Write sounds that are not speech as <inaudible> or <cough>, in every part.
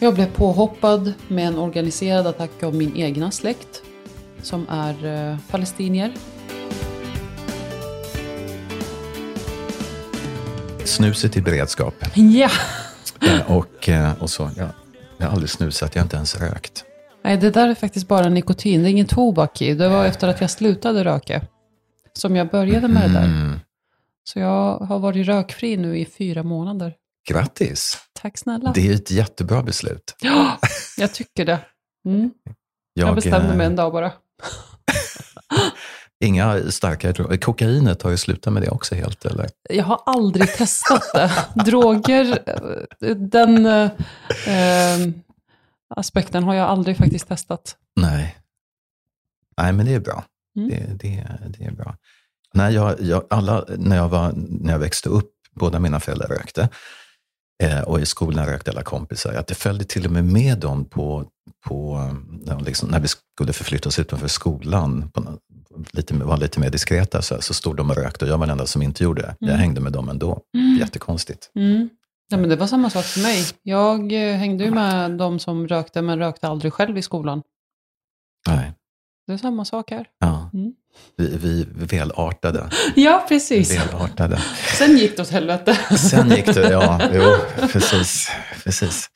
Jag blev påhoppad med en organiserad attack av min egna släkt som är eh, palestinier. Snuset i beredskap. Ja! Eh, Och, eh, och så, ja, jag har aldrig snusat, jag har inte ens rökt. Nej, det där är faktiskt bara nikotin. Det är ingen tobak i. Det var efter att jag slutade röka som jag började med det där. Mm. Så jag har varit rökfri nu i fyra månader. Grattis! Tack snälla. Det är ett jättebra beslut. Ja, jag tycker det. Mm. Jag, bestämde eh, mig en dag bara. <laughs> Inga starka droger. Kokainet har ju slutat med det också helt, eller? Jag har aldrig testat det. <laughs> Droger, eh, den eh, eh, aspekten har jag aldrig faktiskt testat. Nej. Nej, men det är bra. Mm. Det, det, det är bra. När jag, jag, alla, när, jag var, när jag växte upp, båda mina föräldrar rökte. Eh, och i skolan rökte alla kompisar. Att det följde till och med med dem på, på ja, liksom, när vi skulle förflytta oss utanför skolan. På, lite, var lite mer diskreta så, så stod de och rökte och jag var den enda som inte gjorde det. Jag Mm. hängde med dem ändå. Mm. Jättekonstigt. Mm. Ja, men det var samma sak för mig. Jag eh, hängde ju med de som rökte, men rökte aldrig själv i skolan. Nej. Det är samma sak här. Ja. Mm. Vi, vi välartade. Ja, precis. välartade. Sen gick det åt helvete. Sen gick det, ja, jo, precis. precis.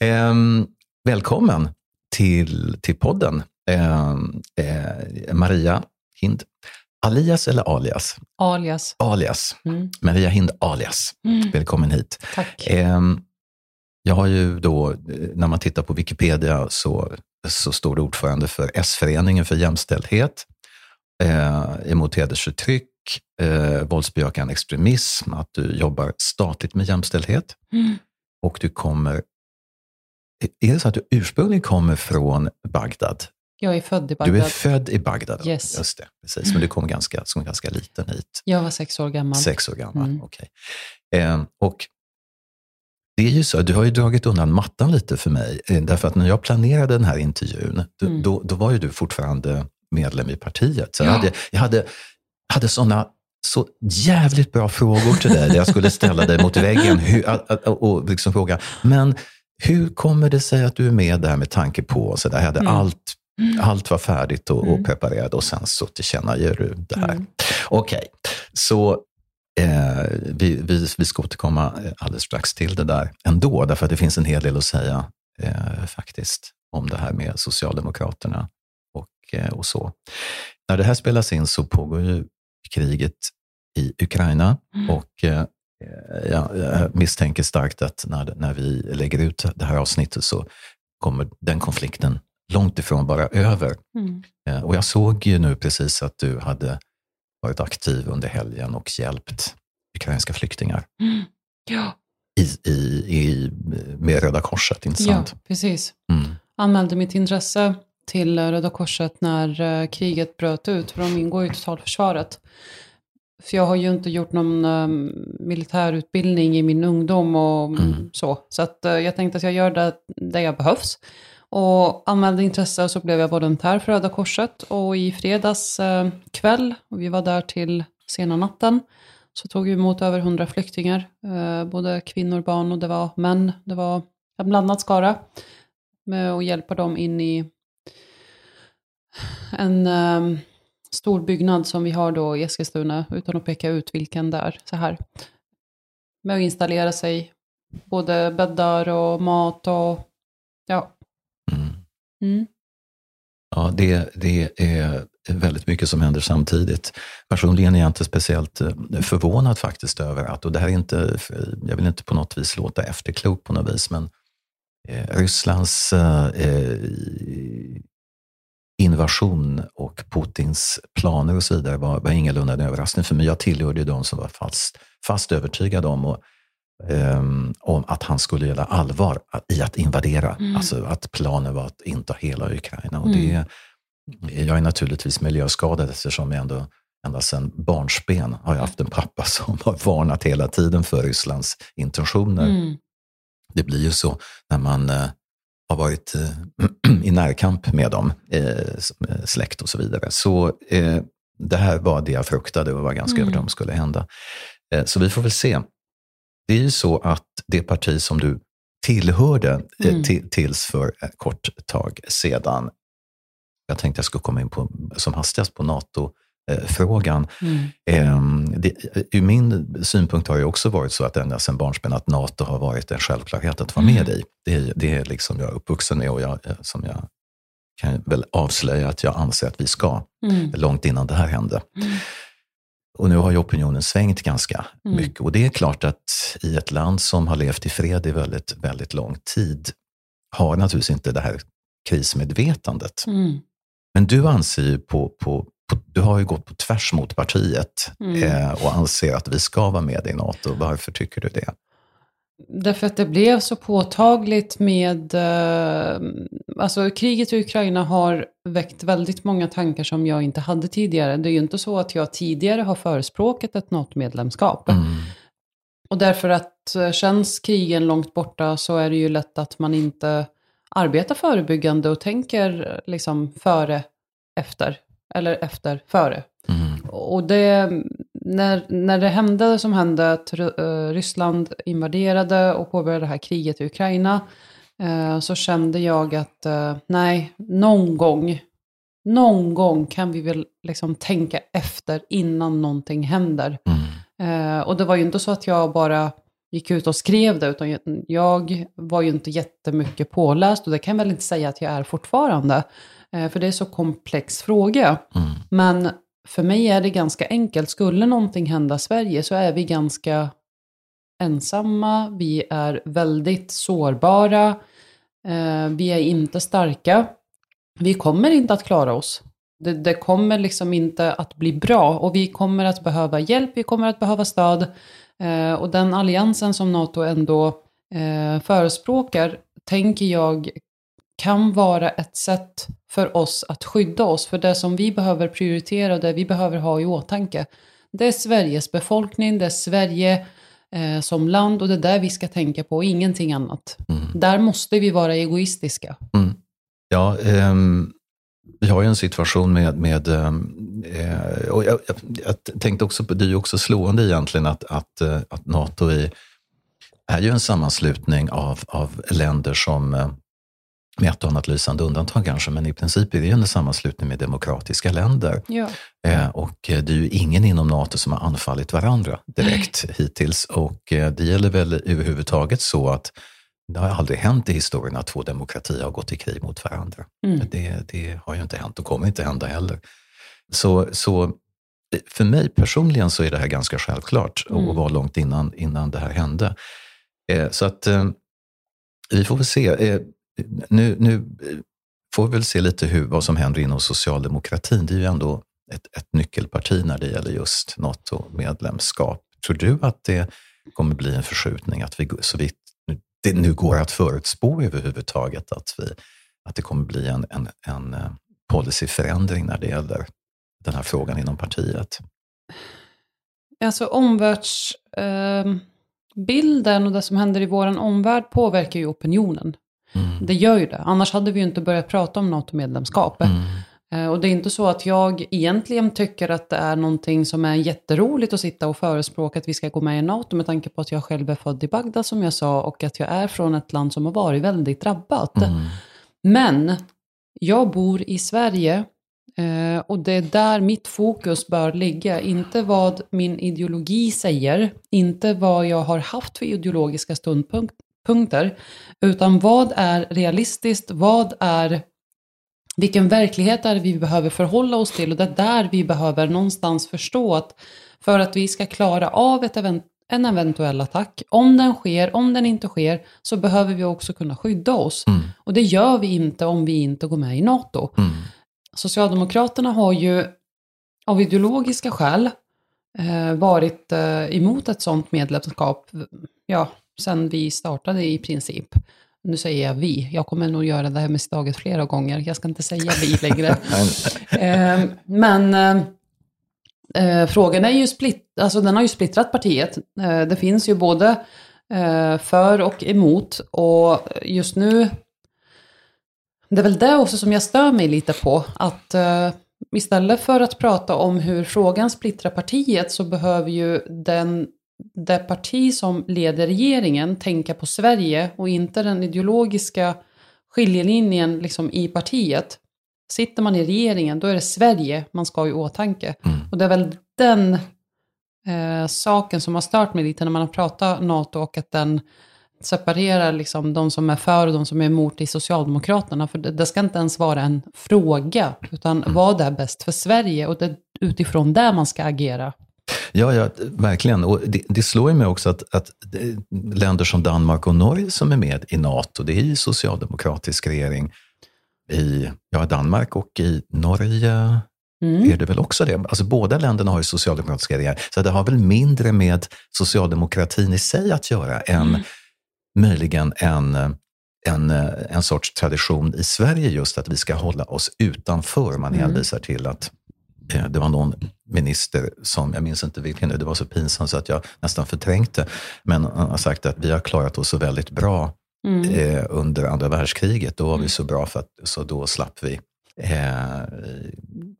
Ehm, välkommen till, till podden, Ehm, eh, Maria Hind. Alias eller alias? Alias. Alias. Mm. Maria Hind alias. Mm. Välkommen hit. Tack. Ehm, jag har ju då, eh, när man tittar på Wikipedia så, så står det ordförande för S-föreningen för jämställdhet, eh, emot hedersförtryck, eh, våldsbejakande extremism, att du jobbar statligt med jämställdhet Mm. och du kommer, är det så att du ursprungligen kommer från Bagdad? Jag är född i Du Bagdad. är född i Bagdad? Yes. Just det, precis. Men du kom ganska, som ganska liten hit. Jag var sex år gammal. Sex år gammal, Mm. okej. Eh, och det är ju så, du har ju dragit undan mattan lite för mig. Eh, därför att när jag planerade den här intervjun, Mm. då, då var ju du fortfarande medlem i partiet. Så Ja. jag hade, jag hade, hade sådana så jävligt bra frågor till dig, där jag skulle ställa dig mot väggen hur, och liksom fråga, men hur kommer det sig att du är med där med tanke på, så där, jag hade Mm. allt, allt var färdigt och, och Mm. preparerat och sen så tillkännager du det här. Mm. Okej, så eh, vi, vi, vi ska återkomma eh, alldeles strax till det där ändå, därför att det finns en hel del att säga eh, faktiskt om det här med Socialdemokraterna och, eh, och så. När det här spelas in så pågår ju kriget i Ukraina Mm. och eh, ja, jag misstänker starkt att när, när vi lägger ut det här avsnittet så kommer den konflikten långt ifrån vara över. Mm. Eh, Och jag såg ju nu precis att du hade varit aktiv under helgen och hjälpt ukrainska flyktingar Mm. Ja. i, i, i, med Röda Korset, inte ja, sant? precis. Mm. Anmälde mitt intresse till Röda Korset när eh, kriget bröt ut, för de ingår ju i totalförsvaret. För jag har ju inte gjort någon um, militärutbildning i min ungdom och mm. Så. Så att, eh, jag tänkte att jag gör det där jag behövs. Och anmälde intresse så blev jag volontär för Röda Korset. Och i fredags eh, kväll, och vi var där till sena natten, så tog vi emot över 100 flyktingar. Både kvinnor, barn och det var män. Det var en blandad skara. Med att hjälpa dem in i en eh, stor byggnad som vi har då i Eskilstuna, utan att peka ut vilken det är. Så här. Med att installera sig, både bäddar och mat och ja. Mm. Mm. Ja, det, det är väldigt mycket som händer samtidigt. Personligen är jag inte speciellt eh, förvånad faktiskt över att, och det här är inte, jag vill inte på något vis låta efterklok på något vis, men eh, Rysslands eh, invasion och Putins planer och så vidare var, var ingalunda en överraskning för mig. Jag tillhörde de som var fast, fast övertygade om, och, ehm, om att han skulle göra allvar i att invadera. Mm. Alltså att planen var att inta hela Ukraina. Och Mm. det, jag är naturligtvis miljöskadad eftersom jag ändå ända sedan barnsben har jag haft en pappa som har varnat hela tiden för Rysslands intentioner. Mm. Det blir ju så när man eh, har varit eh, <clears throat> i närkamp med dem, eh, eh, släkt och så vidare. Så det här var det jag fruktade och var ganska Mm. övertygad om skulle hända. Så vi får väl se. Det är ju så att det parti som du tillhörde mm. tills för ett kort tag sedan. Jag tänkte jag skulle komma in på, som hastigast på NATO frågan. Mm. Ehm, det, ur min synpunkt har det också varit så att ända sedan barnsben att NATO har varit en självklarhet att vara med mm. i. Det, det är liksom jag är uppvuxen med och jag, som jag kan väl avslöja att jag anser att vi ska, mm. långt innan det här hände. Mm. Och nu har ju opinionen svängt ganska mm. mycket och det är klart att i ett land som har levt i fred i väldigt, väldigt lång tid har naturligtvis inte det här krismedvetandet. Mm. Men du anser ju på, på, du har ju gått på tvärs mot partiet mm. eh, och anser att vi ska vara med i NATO. Varför tycker du det? Därför att det blev så påtagligt med, eh, alltså kriget i Ukraina har väckt väldigt många tankar som jag inte hade tidigare. Det är ju inte så att jag tidigare har förespråkat ett NATO-medlemskap. Mm. Och därför att eh, känns krigen långt borta så är det ju lätt att man inte arbetar förebyggande och tänker liksom före, efter. Eller efter, före. Mm. Och det, när, när det hände som hände, att uh, Ryssland invaderade och påbörjade det här kriget i Ukraina, uh, så kände jag att uh, nej, någon gång, någon gång kan vi väl liksom tänka efter innan någonting händer. Mm. och det var ju inte så att jag bara gick ut och skrev det, utan jag var ju inte jättemycket påläst och det kan jag väl inte säga att jag är fortfarande. För det är så komplex fråga. Mm. Men för mig är det ganska enkelt. Skulle någonting hända Sverige så är vi ganska ensamma. Vi är väldigt sårbara. Eh, vi är inte starka. Vi kommer inte att klara oss. Det, det, kommer liksom inte att bli bra och vi kommer att behöva hjälp, vi kommer att behöva stöd. Eh, och den alliansen som NATO ändå eh, förespråkar tänker jag kan vara ett sätt för oss att skydda oss. För det som vi behöver prioritera och det vi behöver ha i åtanke, det är Sveriges befolkning, det är Sverige eh, som land och det är där vi ska tänka på, ingenting annat. Mm. Där måste vi vara egoistiska. Mm. Ja, um, vi har ju en situation med, med um, eh, och jag, jag, jag, tänkte också på, det är ju också slående egentligen att, att, uh, att NATO är, är ju en sammanslutning av, av länder som uh, med ett och annat lysande undantag kanske, men i princip är det en sammanslutning med demokratiska länder. Ja. Eh, och eh, det är ju ingen inom NATO som har anfallit varandra direkt Nej. hittills. Och eh, det gäller väl överhuvudtaget så att det har aldrig hänt i historien att två demokratier har gått i krig mot varandra. Mm. Det, det, har ju inte hänt och kommer inte hända heller. Så, så eh, för mig personligen så är det här ganska självklart mm. och var långt innan, innan det här hände. Eh, så att eh, vi får väl se nu, nu får vi väl se lite hur, vad som händer inom socialdemokratin. Det är ju ändå ett, ett nyckelparti när det gäller just NATO-medlemskap. Tror du att det kommer bli en förskjutning, att vi, så vi, det nu går att förutspå överhuvudtaget, att, vi, att det kommer bli en, en, en eh, policyförändring när det gäller den här frågan inom partiet? Alltså omvärldsbilden eh, och det som händer i vår omvärld påverkar ju opinionen. Mm. Det gör ju det, annars hade vi ju inte börjat prata om NATO-medlemskap. Mm. Eh, och det är inte så att jag egentligen tycker att det är någonting som är jätteroligt att sitta och förespråka att vi ska gå med i NATO med tanke på att jag själv är född i Bagdad som jag sa och att jag är från ett land som har varit väldigt drabbat. Mm. Men jag bor i Sverige eh, och det är där mitt fokus bör ligga. Inte vad min ideologi säger, inte vad jag har haft för ideologiska ståndpunkter punkter, utan vad är realistiskt, vad är vilken verklighet är det vi behöver förhålla oss till och det är där vi behöver någonstans förstå att för att vi ska klara av ett event en eventuell attack, om den sker, om den inte sker, så behöver vi också kunna skydda oss. Mm. Och det gör vi inte om vi inte går med i NATO. Mm. Socialdemokraterna har ju av ideologiska skäl eh, varit eh, emot ett sådant medlemskap, ja, sen vi startade i princip. Nu säger jag vi, jag kommer nog göra det här misstaget flera gånger. Jag ska inte säga vi <laughs> längre. eh, men eh, eh, frågan är ju splitt, alltså den har ju splittrat partiet. Eh, det finns ju både eh, för och emot. Och just nu, det är väl det också som jag stör mig lite på. Att eh, istället för att prata om hur frågan splittrar partiet så behöver ju den det parti som leder regeringen tänka på Sverige och inte den ideologiska skiljelinjen liksom i partiet. Sitter man i regeringen, då är det Sverige man ska ha i åtanke. Mm. Och det är väl den eh, saken som har stört mig lite när man har pratat NATO och att den separerar liksom de som är för och de som är emot i Socialdemokraterna. För det, det ska inte ens vara en fråga, utan vad är bäst för Sverige? Och det är utifrån det man ska agera. Ja, ja verkligen. Och det, det slår ju mig också att, att länder som Danmark och Norge som är med i NATO, det är ju socialdemokratisk regering. I ja, Danmark och i Norge Mm. är det väl också det. Alltså båda länderna har ju socialdemokratiska regeringar, så det har väl mindre med socialdemokratin i sig att göra än Mm. möjligen en, en, en sorts tradition i Sverige just att vi ska hålla oss utanför. Man Mm. hänvisar till att eh, det var någon minister som, jag minns inte vilken, det var så pinsamt så att jag nästan förträngte, men han har sagt att vi har klarat oss så väldigt bra Mm. eh, under andra världskriget. Då var vi så bra för att så då slapp vi eh,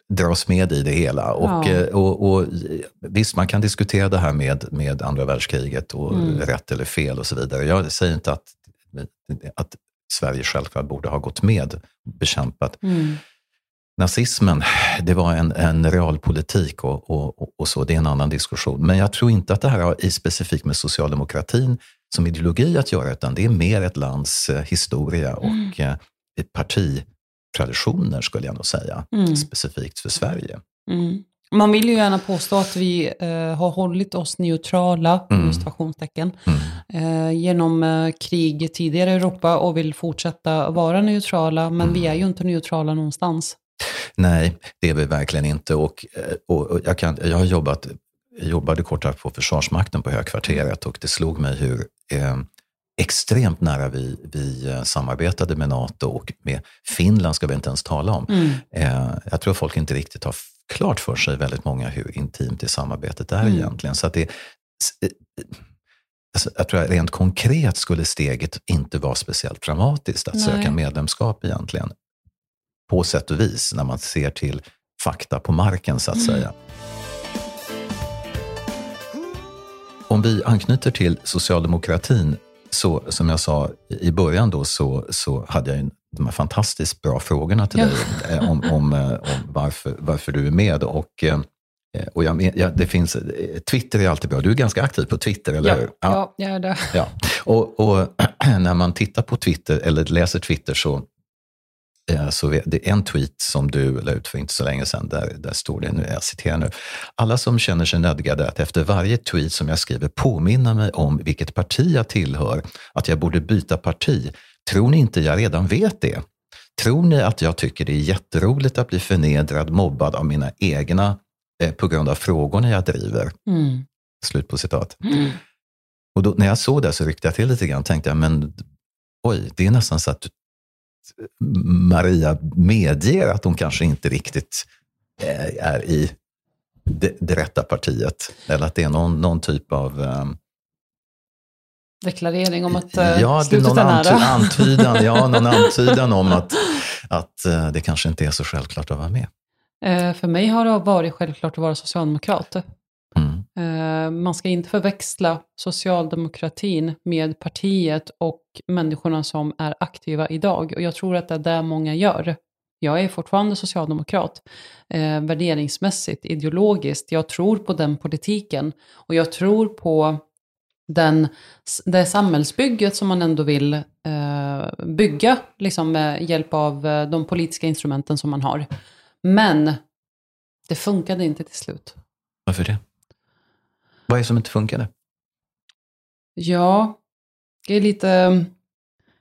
dras med i det hela. Och, Ja. eh, och, och, visst, man kan diskutera det här med, med andra världskriget och Mm. rätt eller fel och så vidare. Jag säger inte att, att Sverige självklart borde ha gått med bekämpat Mm. Nazismen, det var en, en realpolitik och, och, och- så, det är en annan diskussion. Men jag tror inte att det här har i specifikt med socialdemokratin som ideologi att göra, utan det är mer ett lands eh, historia och eh, partitraditioner skulle jag nog säga, Mm. specifikt för Sverige. Mm. Man vill ju gärna påstå att vi eh, har hållit oss neutrala, Mm. mm. situationstecken, Mm. eh, genom eh, krig tidigare i Europa och vill fortsätta vara neutrala, men vi är ju inte neutrala någonstans. Nej, det är vi verkligen inte. Och, eh, och, och jag, kan, jag har jobbat, jag jobbade kort här på Försvarsmakten på Högkvarteret och det slog mig hur eh, extremt nära vi, vi eh, samarbetade med NATO och med Finland ska vi inte ens tala om. Mm. Eh, jag tror folk inte riktigt har klart för sig, väldigt många, hur intimt det samarbetet är Mm. egentligen. Så att det, eh, alltså, jag tror att rent konkret skulle steget inte vara speciellt dramatiskt att Nej. söka medlemskap egentligen. På sätt och vis, när man ser till fakta på marken så att Mm. säga. Om vi anknyter till socialdemokratin, så som jag sa i början då, så, så hade jag ju de här fantastiskt bra frågorna till Ja. dig om, om, eh, om varför, varför du är med. Och, eh, och jag, men- ja, det finns, eh, Twitter är alltid bra. Du är ganska aktiv på Twitter, eller Ja, hur? ja, jag är det. Ja, och, och <clears throat> när man tittar på Twitter eller läser Twitter så, så vet- det är en tweet som du la ut för inte så länge sedan. Där, där står det, nu, jag citerar nu. Alla som känner sig nödgade att efter varje tweet som jag skriver påminna mig om vilket parti jag tillhör, att jag borde byta parti. Tror ni inte jag redan vet det? Tror ni att jag tycker det är jätteroligt att bli förnedrad, mobbad av mina egna eh, på grund av frågorna jag driver? Mm. Slut på citat. Mm. Och då, när jag såg det så ryckte jag till lite grann och tänkte jag, men oj, det är nästan så att Maria medger att hon kanske inte riktigt eh, är i det, det rätta partiet. Eller att det är någon, någon typ av... ehm, Deklarering om att eh, ja, det är slutet någon är nära. anty- antydan, ja, <laughs> någon antydan om att, att eh, det kanske inte är så självklart att vara med. Eh, för mig har det varit självklart att vara socialdemokrat. Eh, man ska inte förväxla socialdemokratin med partiet och människorna som är aktiva idag. Och jag tror att det är det många gör. Jag är fortfarande socialdemokrat. Eh, värderingsmässigt, ideologiskt. Jag tror på den politiken. Och jag tror på den, det samhällsbygget som man ändå vill eh, bygga liksom med hjälp av eh, de politiska instrumenten som man har. Men det funkade inte till slut. Varför det? Vad är det som inte funkade? Ja, det är lite...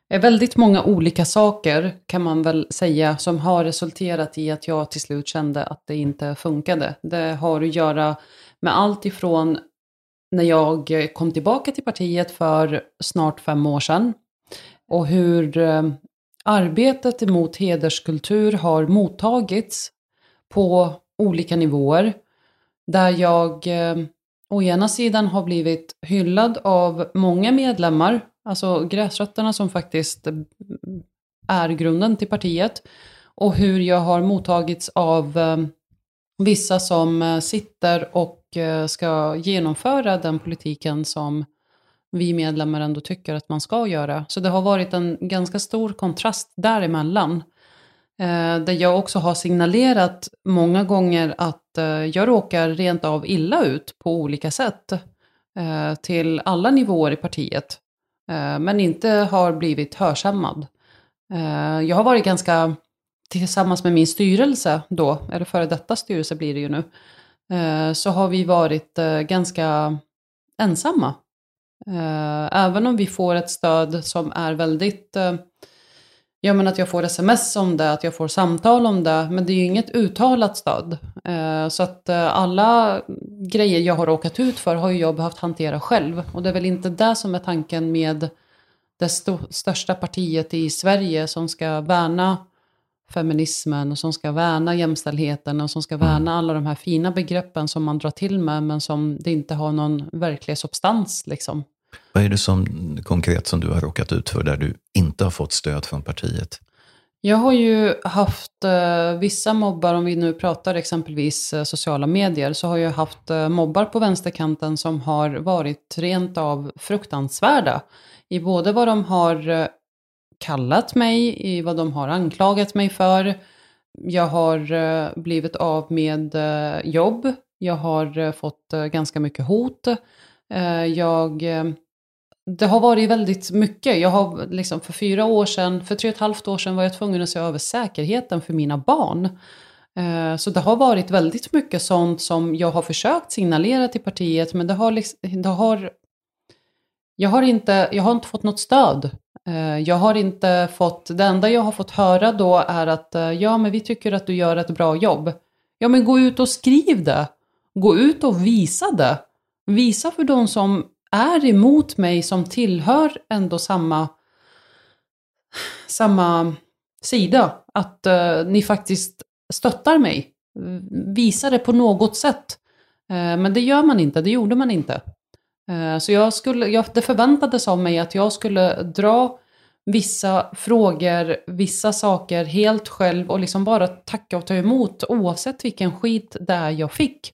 Det är väldigt många olika saker kan man väl säga som har resulterat i att jag till slut kände att det inte funkade. Det har att göra med allt ifrån när jag kom tillbaka till partiet för snart fem år sedan och hur eh, arbetet emot hederskultur har mottagits på olika nivåer. Där jag eh, å ena sidan har blivit hyllad av många medlemmar, alltså gräsrötterna som faktiskt är grunden till partiet. Och hur jag har mottagits av eh, vissa som eh, sitter och eh, ska genomföra den politiken som vi medlemmar ändå tycker att man ska göra. Så det har varit en ganska stor kontrast däremellan. Eh, där jag också har signalerat många gånger att eh, jag råkar rent av illa ut på olika sätt. Eh, till alla nivåer i partiet. Eh, men inte har blivit hörsammad. Eh, jag har varit ganska, tillsammans med min styrelse då, eller före detta styrelse blir det ju nu, eh, så har vi varit eh, ganska ensamma. Eh, även om vi får ett stöd som är väldigt eh, Ja, men att jag får sms om det, att jag får samtal om det, men det är ju inget uttalat stöd. Eh, så att eh, alla grejer jag har råkat ut för har ju jag behövt hantera själv. Och det är väl inte det som är tanken med det st största partiet i Sverige som ska värna feminismen och som ska värna jämställdheten och som ska värna alla de här fina begreppen som man drar till med men som det inte har någon verklig substans liksom. Vad är det som konkret som du har råkat ut för där du inte har fått stöd från partiet? Jag har ju haft eh, vissa mobbar, om vi nu pratar exempelvis eh, sociala medier, så har jag haft eh, mobbar på vänsterkanten som har varit rent av fruktansvärda. I både vad de har eh, kallat mig, i vad de har anklagat mig för. Jag har eh, blivit av med eh, jobb, jag har eh, fått eh, ganska mycket hot. Eh, jag det har varit väldigt mycket. Jag har liksom för fyra år sedan, för tre och ett halvt år sedan var jag tvungen att se över säkerheten för mina barn. Eh, så det har varit väldigt mycket sånt som jag har försökt signalera till partiet, men det har, liksom, det har jag har, inte, jag har inte fått något stöd. Eh, jag har inte fått, det enda jag har fått höra då är att eh, ja, men vi tycker att du gör ett bra jobb. Ja, men gå ut och skriv det. Gå ut och visa det. Visa för de som är emot mig som tillhör ändå samma, samma sida. Att eh, ni faktiskt stöttar mig. Visar det på något sätt. Eh, men det gör man inte, det gjorde man inte. Eh, så jag skulle, jag, det förväntades av mig att jag skulle dra vissa frågor, vissa saker helt själv och liksom bara tacka och ta emot oavsett vilken skit det är jag fick.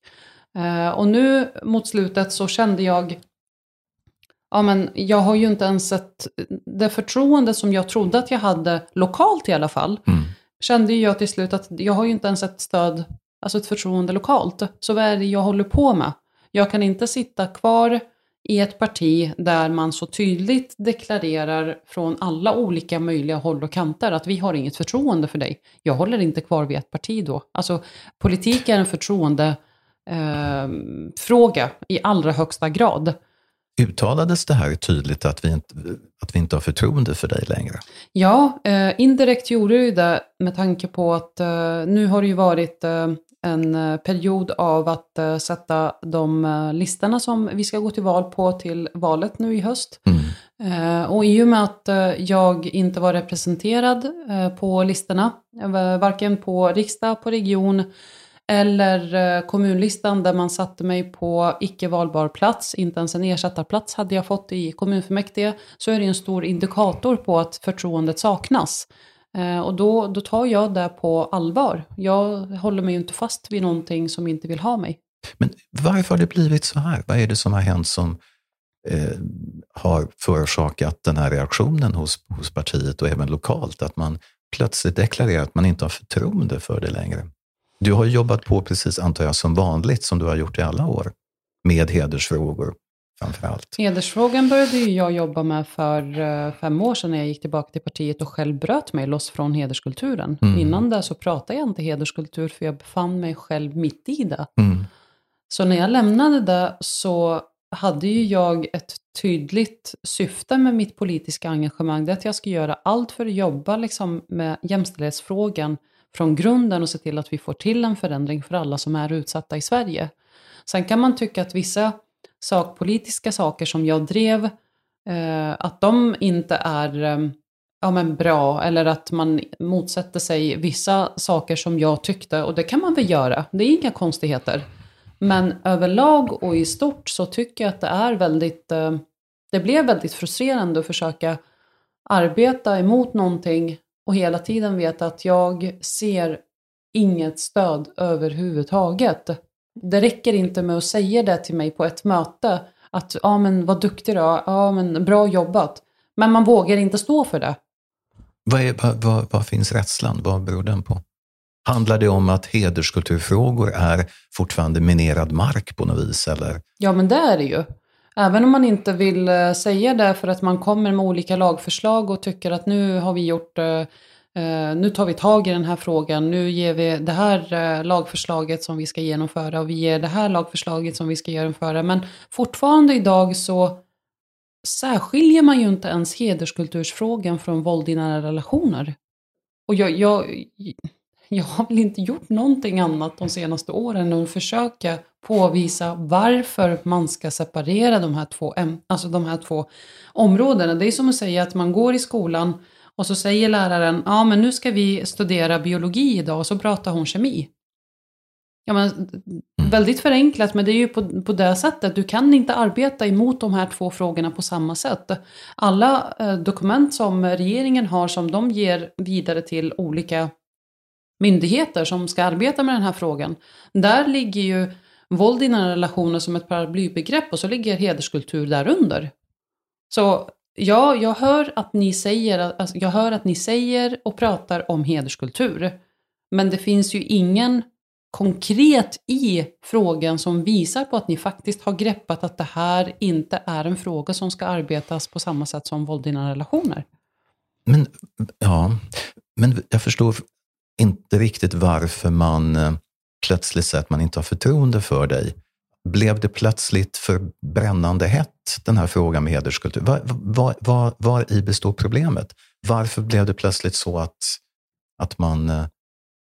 Eh, och nu mot slutet så kände jag ja men jag har ju inte ens ett, det förtroende som jag trodde att jag hade lokalt i alla fall, mm. kände jag till slut att jag har ju inte ens ett stöd, alltså ett förtroende lokalt. Så vad är det jag håller på med? Jag kan inte sitta kvar i ett parti där man så tydligt deklarerar från alla olika möjliga håll och kanter att vi har inget förtroende för dig. Jag håller inte kvar vid ett parti då. Alltså politik är en förtroendefråga eh, i allra högsta grad. Uttalades det här tydligt att vi inte, att vi inte har förtroende för dig längre? Ja, eh, indirekt gjorde det det med tanke på att eh, nu har det ju varit eh, en eh, period av att eh, sätta de eh, listorna som vi ska gå till val på till valet nu i höst. Mm. och i och med att jag inte var representerad på listorna, varken på riksdag, på region, eller eh, kommunlistan där man satte mig på icke valbar plats, inte ens en ersättarplats hade jag fått i kommunfullmäktige, så är det en stor indikator på att förtroendet saknas. Eh, och då, då tar jag det på allvar. Jag håller mig ju inte fast vid någonting som inte vill ha mig. Men varför har det blivit så här? Vad är det som har hänt som eh, har förorsakat den här reaktionen hos, hos partiet och även lokalt? Att man plötsligt deklarerar att man inte har förtroende för det längre? Du har jobbat på precis, antar jag, som vanligt, som du har gjort i alla år, med hedersfrågor framför allt. Hedersfrågan började ju jag jobba med för uh, fem år sedan när jag gick tillbaka till partiet och själv bröt mig loss från hederskulturen. Mm. Innan det så pratade jag inte hederskultur för jag befann mig själv mitt i det. Mm. Så när jag lämnade det så hade ju jag ett tydligt syfte med mitt politiska engagemang. Det är att jag ska göra allt för att jobba liksom med jämställdhetsfrågan från grunden och se till att vi får till en förändring för alla som är utsatta i Sverige. Sen kan man tycka att vissa sakpolitiska saker som jag drev, eh, att de inte är eh, ja, men bra eller att man motsätter sig vissa saker som jag tyckte och det kan man väl göra, det är inga konstigheter. Men överlag och i stort så tycker jag att det är väldigt, eh, det blev väldigt frustrerande att försöka arbeta emot någonting och hela tiden veta att jag ser inget stöd överhuvudtaget. Det räcker inte med att säga det till mig på ett möte. Att ja men vad duktig du är, ja men bra jobbat. Men man vågar inte stå för det. Vad, är, vad, vad, vad finns rädslan? Vad beror den på? Handlar det om att hederskulturfrågor är fortfarande minerad mark på något vis? Eller? Ja, men det är det ju. Även om man inte vill eh, säga det för att man kommer med olika lagförslag och tycker att nu har vi gjort, eh, eh, nu tar vi tag i den här frågan, nu ger vi det här lagförslaget som vi ska genomföra och vi ger det här lagförslaget som vi ska genomföra. Men fortfarande idag så särskiljer man ju inte ens hederskultursfrågan från våld i nära relationer. Och jag, jag, jag har väl inte gjort någonting annat de senaste åren än att försöka påvisa varför man ska separera de här två, alltså de här två områdena. Det är som att säga att man går i skolan och så säger läraren, ja men nu ska vi studera biologi idag och så pratar hon kemi. Ja, men, mm. väldigt förenklat, men det är ju på, på det sättet. Du kan inte arbeta emot de här två frågorna på samma sätt. Alla eh, dokument som regeringen har som de ger vidare till olika myndigheter som ska arbeta med den här frågan. Där ligger ju våld i nära relationer som ett paraplybegrepp och så ligger hederskultur därunder. Så ja, jag hör att ni säger, alltså, jag hör att ni säger och pratar om hederskultur. Men det finns ju ingen konkret i frågan som visar på att ni faktiskt har greppat att det här inte är en fråga som ska arbetas på samma sätt som våld i nära relationer. Men, ja, men jag förstår inte riktigt varför man eh, plötsligt säger att man inte har förtroende för dig. Blev det plötsligt för brännande hett, den här frågan med hederskultur? Var, var, var, var i består problemet? Varför blev det plötsligt så att, att man eh,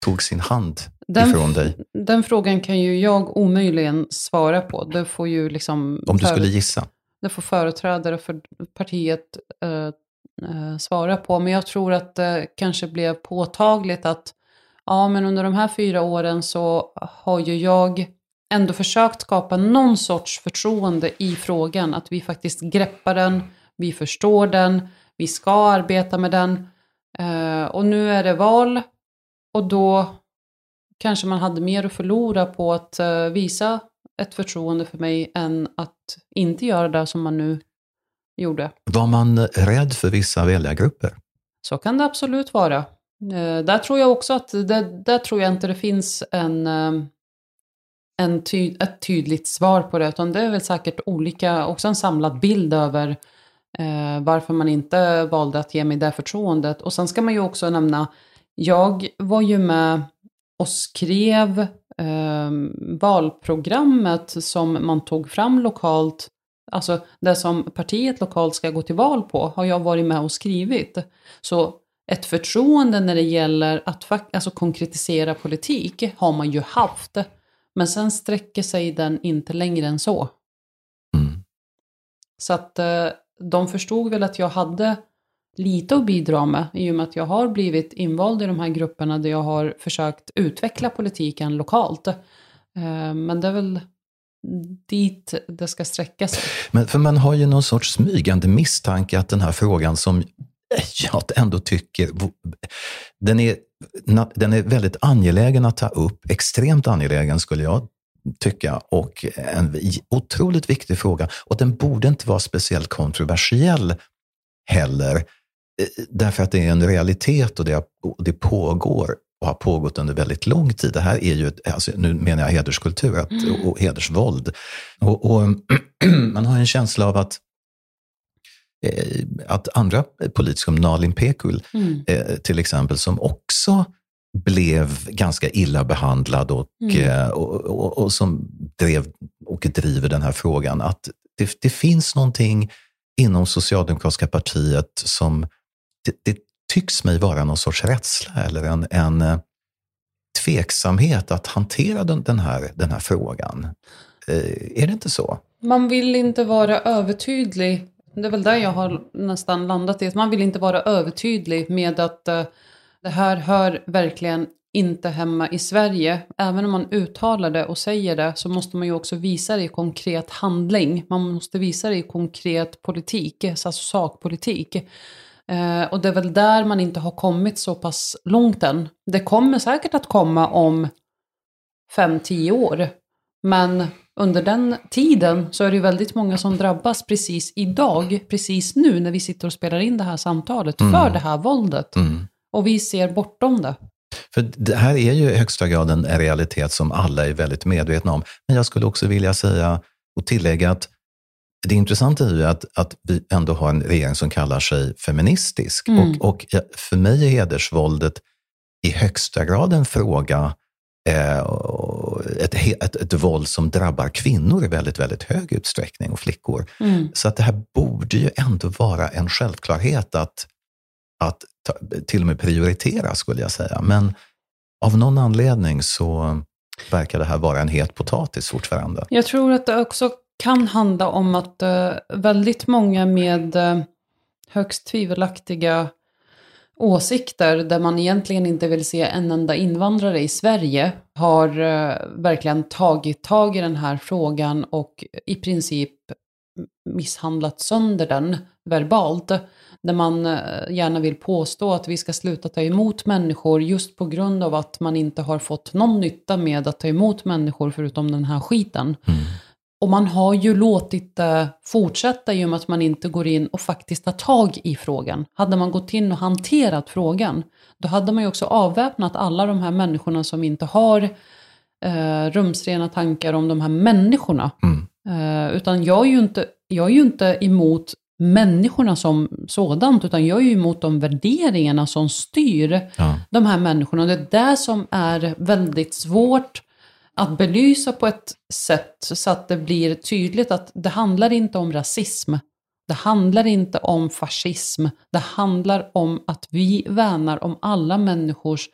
tog sin hand den, ifrån dig? Den frågan kan ju jag omöjligen svara på. Det får ju liksom... Om du skulle gissa? Det får företrädare för partiet eh, eh, svara på. Men jag tror att det kanske blev påtagligt att ja, men under de här fyra åren så har ju jag ändå försökt skapa någon sorts förtroende i frågan. Att vi faktiskt greppar den, vi förstår den, vi ska arbeta med den. Eh, och nu är det val och då kanske man hade mer att förlora på att eh, visa ett förtroende för mig än att inte göra det som man nu gjorde. Var man rädd för vissa väljargrupper? Så kan det absolut vara. Eh, där tror jag också att, det, där tror jag inte det finns en, eh, en ty, ett tydligt svar på det, utan det är väl säkert olika, också en samlad bild över eh, varför man inte valde att ge mig det förtroendet. Och sen ska man ju också nämna, jag var ju med och skrev eh, valprogrammet som man tog fram lokalt Alltså det som partiet lokalt ska gå till val på har jag varit med och skrivit. Så ett förtroende när det gäller att alltså, konkretisera politik har man ju haft. Men sen sträcker sig den inte längre än så. Mm. Så att eh, de förstod väl att jag hade lite att bidra med i och med att jag har blivit invald i de här grupperna där jag har försökt utveckla politiken lokalt. Eh, men det är väl dit det ska sträcka sig. Men för man har ju någon sorts smygande misstanke att den här frågan som eh, jag ändå tycker den är, den är väldigt angelägen att ta upp, extremt angelägen skulle jag tycka och en otroligt viktig fråga. Och den borde inte vara speciellt kontroversiell heller, eh, därför att det är en realitet och det, det pågår och har pågått under väldigt lång tid. Det här är ju, alltså, nu menar jag hederskultur att, mm. och hedersvåld. Och, och <clears throat> man har en känsla av att Eh, att andra politiker, som Nalin Pekul mm. Eh, till exempel, som också blev ganska illa behandlad och, mm. Eh, och, och, och, som drev och driver den här frågan. Att det, det finns någonting inom socialdemokratiska partiet som det, det, tycks mig vara någon sorts rädsla eller en, en eh, tveksamhet att hantera den, den, här, den här frågan. Eh, är det inte så? Man vill inte vara övertydlig det är väl där jag har nästan landat i. Man vill inte vara övertydlig med att eh, det här hör verkligen inte hemma i Sverige. Även om man uttalar det och säger det så måste man ju också visa det i konkret handling. Man måste visa det i konkret politik, alltså sakpolitik. Uh, och det är väl där man inte har kommit så pass långt än. Det kommer säkert att komma om fem tio år. Men under den tiden så är det ju väldigt många som drabbas precis idag, precis nu när vi sitter och spelar in det här samtalet, Mm. för det här våldet. Mm. Och vi ser bortom det. För det här är ju i högsta grad en realitet som alla är väldigt medvetna om. Men jag skulle också vilja säga och tillägga att det intressanta är ju att, att vi ändå har en regering som kallar sig feministisk. Mm. Och, och för mig är hedersvåldet i högsta grad en fråga, eh, ett, ett, ett våld som drabbar kvinnor i väldigt, väldigt hög utsträckning och flickor. Mm. Så att det här borde ju ändå vara en självklarhet att, att ta, till och med prioritera, skulle jag säga. Men av någon anledning så verkar det här vara en het potatis fortfarande. Jag tror att det också kan handla om att eh, väldigt många med eh, högst tvivelaktiga åsikter där man egentligen inte vill se en enda invandrare i Sverige har eh, verkligen tagit tag i den här frågan och i princip misshandlat sönder den verbalt. Där man eh, gärna vill påstå att vi ska sluta ta emot människor just på grund av att man inte har fått någon nytta med att ta emot människor förutom den här skiten. Mm. Och man har ju låtit det fortsätta i och med att man inte går in och faktiskt tar tag i frågan. Hade man gått in och hanterat frågan, då hade man ju också avväpnat alla de här människorna som inte har eh, rumsrena tankar om de här människorna. Mm. Eh, utan jag är, ju inte, jag är ju inte emot människorna som sådant, utan jag är ju emot de värderingarna som styr Ja. de här människorna. Det är det som är väldigt svårt att belysa på ett sätt så att det blir tydligt att det handlar inte om rasism. Det handlar inte om fascism. Det handlar om att vi värnar om alla människors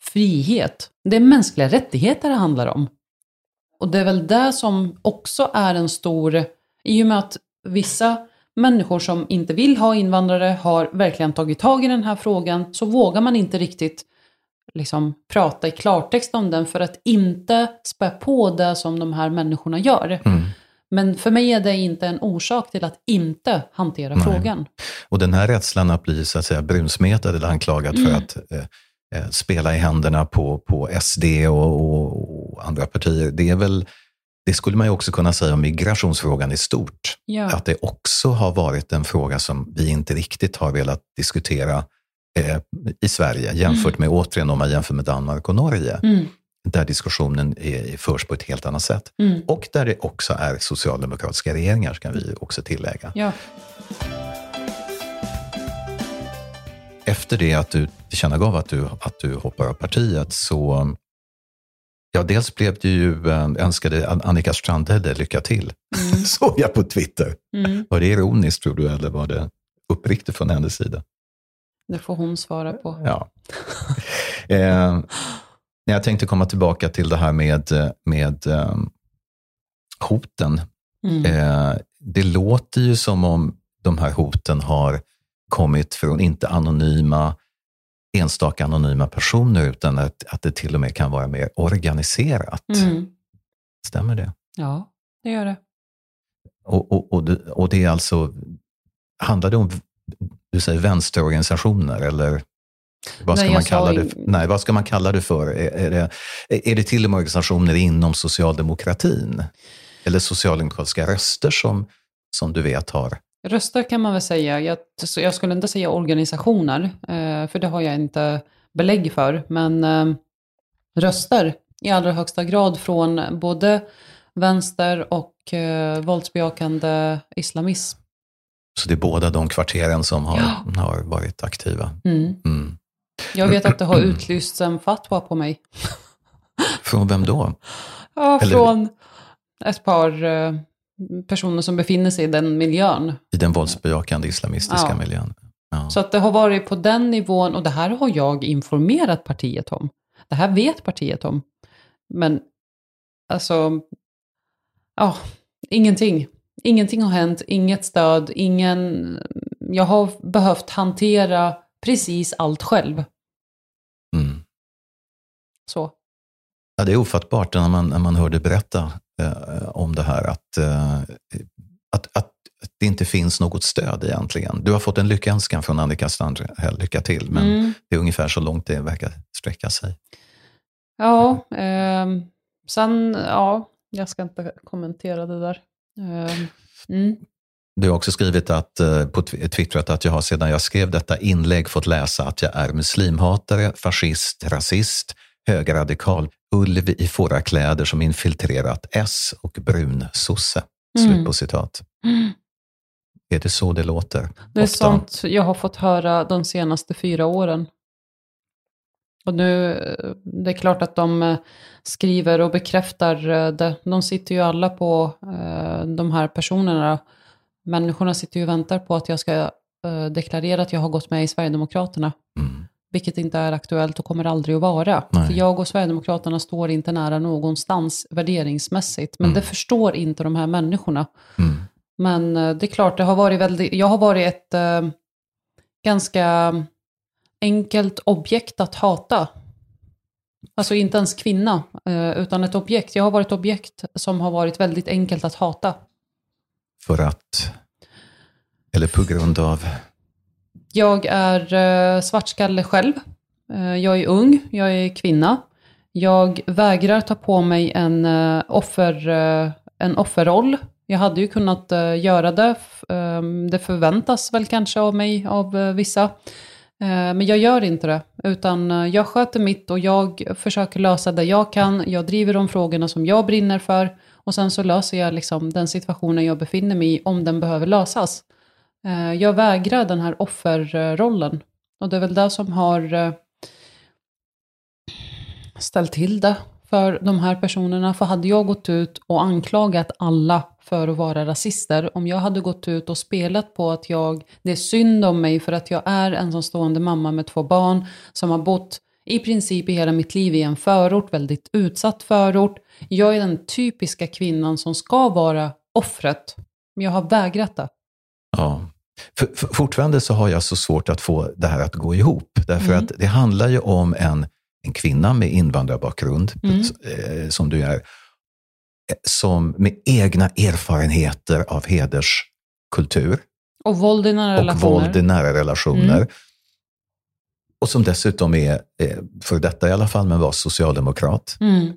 frihet. Det är mänskliga rättigheter det handlar om. Och det är väl det som också är en stor, i och med att vissa människor som inte vill ha invandrare har verkligen tagit tag i den här frågan, så vågar man inte riktigt liksom prata i klartext om den för att inte spä på det som de här människorna gör. Mm. Men för mig är det inte en orsak till att inte hantera Nej. frågan. Och den här rädslan att bli så att säga, brunsmetad eller anklagad för Mm. att eh, eh, spela i händerna på, på SD och, och, och andra partier, det är väl det skulle man ju också kunna säga om migrationsfrågan i stort. Ja. Att det också har varit en fråga som vi inte riktigt har velat diskutera eh, i Sverige jämfört med, återigen om man jämför med Danmark och Norge, Mm, där diskussionen är, förs på ett helt annat sätt. mm, Och där det också är socialdemokratiska regeringar, kan vi också tillägga. ja. Efter det att du tillkännagav att du, att du hoppar av partiet så Ja, dels blev du ju, äh, önskade Annika Strandhäll lycka till, Mm, <laughs> såg jag på Twitter. mm. Var det ironiskt tror du, eller var det uppriktigt från hennes sida? Det får hon svara på. Ja. <laughs> eh, jag tänkte komma tillbaka till det här med, med eh, hoten. Mm. Eh, det låter ju som om de här hoten har kommit från inte anonyma, enstaka anonyma personer, utan att, att det till och med kan vara mer organiserat. Mm. Stämmer det? Ja, det gör det. Och, och, och, det, och det är alltså, handlar det om, du säger vänsterorganisationer eller vad ska, Nej, man kalla det, in- nej, vad ska man kalla det för? Är, är, det, är det till och med organisationer inom socialdemokratin? Eller socialdemokratiska röster som, som du vet har? Röster kan man väl säga. Jag, jag skulle inte säga organisationer, eh, för det har jag inte belägg för. Men eh, röster i allra högsta grad från både vänster och eh, våldsbejakande islamism. Så det är båda de kvarteren som har, Ja. har varit aktiva. Mm. Mm. Jag vet att det har utlysts en fatwa på mig. Från vem då? Ja, Eller- från ett par eh, personer som befinner sig i den miljön. I den våldsbejakande islamistiska Ja. miljön? Ja. Så att det har varit på den nivån, och det här har jag informerat partiet om. Det här vet partiet om. Men alltså, ja, ingenting. Ingenting har hänt, inget stöd, ingen... Jag har behövt hantera precis allt själv. Mm. Så. Ja, det är ofattbart när man, när man hör dig berätta eh, om det här, att, eh, att, att, det inte finns något stöd egentligen. Du har fått en lyckönskan från Annika Strandhäll, lycka till, men Mm. det är ungefär så långt det verkar sträcka sig. Ja, ehm, sen, ja, jag ska inte kommentera det där. Uh, mm. Du har också skrivit att, eh, på Twittrat att jag har sedan jag skrev detta inlägg fått läsa att jag är muslimhatare, fascist, rasist, högerradikal, ulv i fårakläder som infiltrerat S och brunsosse. Mm. Slut på citat. Mm. Är det så det låter? Det är ofta? sånt jag har fått höra de senaste fyra åren. Och nu, det är klart att de eh, skriver och bekräftar eh, det. De sitter ju alla på de här personerna Människorna sitter ju och väntar på att jag ska deklarera att jag har gått med i Sverigedemokraterna. Mm. Vilket inte är aktuellt och kommer aldrig att vara. För jag och Sverigedemokraterna står inte nära någonstans värderingsmässigt. Men mm. det förstår inte de här människorna. Mm. Men det är klart, det har varit väldigt, jag har varit ett uh, ganska enkelt objekt att hata. Alltså inte ens kvinna, utan ett objekt. Jag har varit objekt som har varit väldigt enkelt att hata. För att, eller på grund av? Jag är uh, svartskalle själv. Uh, jag är ung, jag är kvinna. Jag vägrar ta på mig en, offer, en offerroll. Jag hade ju kunnat göra det. det förväntas väl kanske av mig av vissa. Eh, men jag gör inte det, utan eh, jag sköter mitt och jag försöker lösa det jag kan. Jag driver de frågorna som jag brinner för. Och sen så löser jag liksom den situationen jag befinner mig i om den behöver lösas. Eh, jag vägrar den här offerrollen. Och det är väl det som har ställt till det för de här personerna. För hade jag gått ut och anklagat alla för att vara rasister, om jag hade gått ut och spelat på att jag, det är synd om mig för att jag är en ensamstående mamma med två barn som har bott i princip i hela mitt liv i en förort, väldigt utsatt förort. Jag är den typiska kvinnan som ska vara offret, men jag har vägrat det. Ja. För, för, fortfarande så har jag så svårt att få det här att gå ihop. Därför mm. att det handlar ju om en, en kvinna med invandrarbakgrund, mm. Eh, som du är, eh, som med egna erfarenheter av hederskultur. Och våld i nära relationer. Och våld i nära relationer. Mm. Och som dessutom är, eh, för detta i alla fall, men var socialdemokrat. Mm.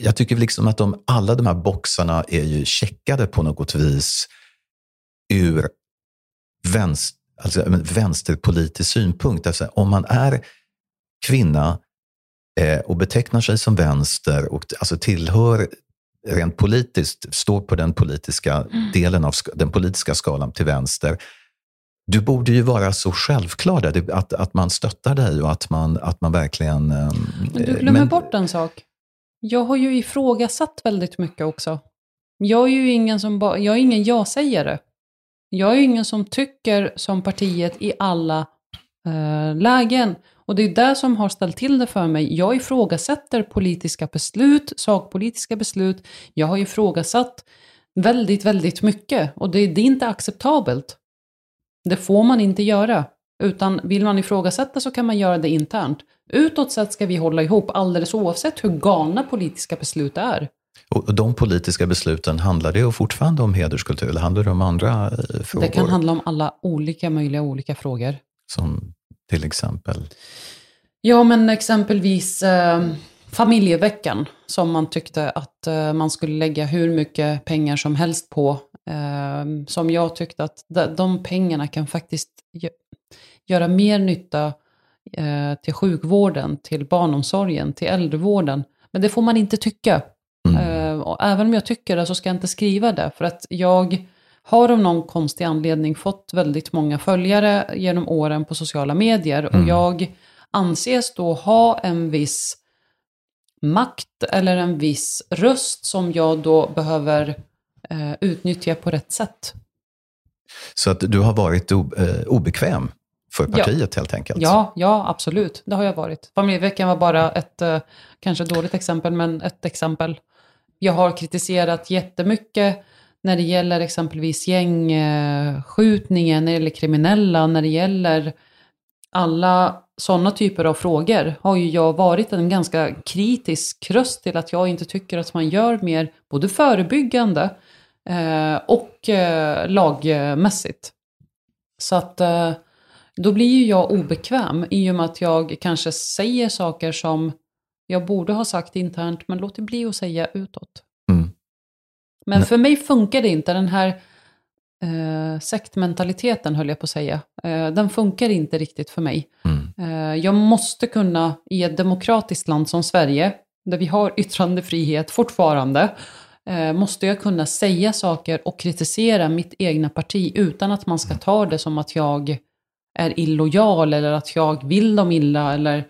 Jag tycker liksom att de, alla de här boxarna är ju checkade på något vis ur vänster, alltså, vänsterpolitisk synpunkt. Alltså, om man är kvinna eh, och betecknar sig som vänster och alltså, tillhör rent politiskt, står på den politiska mm. delen av den politiska skalan till vänster, du borde ju vara så självklar där, att, att man stöttar dig och att man, att man verkligen... Ehm, men du glömmer men... bort en sak. Jag har ju ifrågasatt väldigt mycket också. Jag är ju ingen som ba... jag är ingen ja-sägare. Jag är ju ingen som tycker som partiet i alla eh, lägen. Och det är det som har ställt till det för mig. Jag ifrågasätter politiska beslut, sakpolitiska beslut. Jag har ifrågasatt väldigt, väldigt mycket. Och det, det är inte acceptabelt. Det får man inte göra. Utan vill man ifrågasätta så kan man göra det internt. Utåt sett ska vi hålla ihop alldeles oavsett hur galna politiska beslut är. Och de politiska besluten, handlar det fortfarande om hederskultur eller handlar det om andra frågor? Eh, det kan handla om alla olika möjliga olika frågor. Som till exempel? Ja, men exempelvis eh, familjeveckan som man tyckte att eh, man skulle lägga hur mycket pengar som helst på Ehm, som jag tyckte att de pengarna kan faktiskt göra mer nytta eh, till sjukvården, till barnomsorgen, till äldrevården. Men det får man inte tycka. Mm. Ehm, och även om jag tycker det så ska jag inte skriva det. För att jag har av någon konstig anledning fått väldigt många följare genom åren på sociala medier. Mm. Och jag anses då ha en viss makt eller en viss röst som jag då behöver eh, utnyttja på rätt sätt. Så att du har varit eh, obekväm för partiet ja. helt enkelt? Ja, ja, absolut. Det har jag varit. Familjeveckan var bara ett, eh, kanske dåligt exempel, men ett exempel. Jag har kritiserat jättemycket när det gäller exempelvis gängskjutningen, när det gäller kriminella, när det gäller alla sådana typer av frågor har ju jag varit en ganska kritisk röst till att jag inte tycker att man gör mer både förebyggande eh, och eh, lagmässigt. Så att eh, då blir ju jag obekväm i och med att jag kanske säger saker som jag borde ha sagt internt, men låter bli att säga utåt. Mm. Men för mig funkar det inte, den här eh, sektmentaliteten höll jag på att säga. Eh, den funkar inte riktigt för mig. Mm. Eh, jag måste kunna, i ett demokratiskt land som Sverige, där vi har yttrandefrihet fortfarande, eh, måste jag kunna säga saker och kritisera mitt egna parti utan att man ska ta det som att jag är illojal eller att jag vill dem illa. Eller,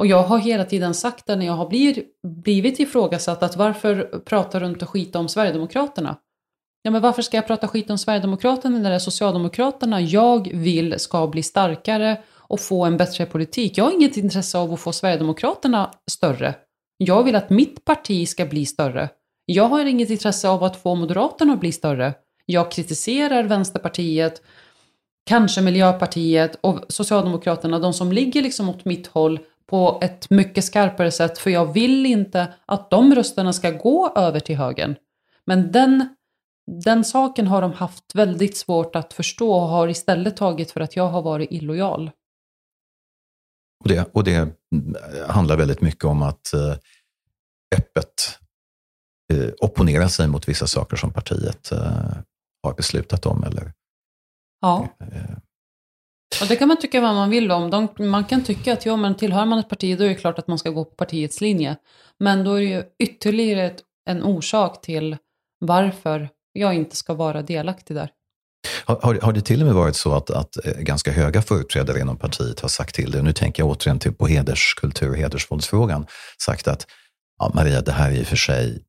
och jag har hela tiden sagt det när jag har blir, blivit ifrågasatt att varför pratar du inte skit om Sverigedemokraterna? Ja, men varför ska jag prata skit om Sverigedemokraterna när det är Socialdemokraterna jag vill ska bli starkare och få en bättre politik? Jag har inget intresse av att få Sverigedemokraterna större. Jag vill att mitt parti ska bli större. Jag har inget intresse av att få Moderaterna att bli större. Jag kritiserar Vänsterpartiet, kanske Miljöpartiet och Socialdemokraterna, de som ligger liksom åt mitt håll på ett mycket skarpare sätt, för jag vill inte att de rösterna ska gå över till högern. Men den, den saken har de haft väldigt svårt att förstå och har istället tagit för att jag har varit illojal. Och, det, och det mm, handlar väldigt mycket om att eh, öppet eh, opponera sig mot vissa saker som partiet eh, har beslutat om. Eller, Ja. Och det kan man tycka vad man vill om. De, man kan tycka att ja, men tillhör man ett parti då är det klart att man ska gå på partiets linje. Men då är det ju ytterligare ett, en orsak till varför jag inte ska vara delaktig där. har, har, har det till och med varit så att, att eh, ganska höga företrädare inom partiet har sagt till dig, nu tänker jag återigen till på hederskultur, hedersvåldsfrågan, sagt att ja, Maria, det här är i och för sig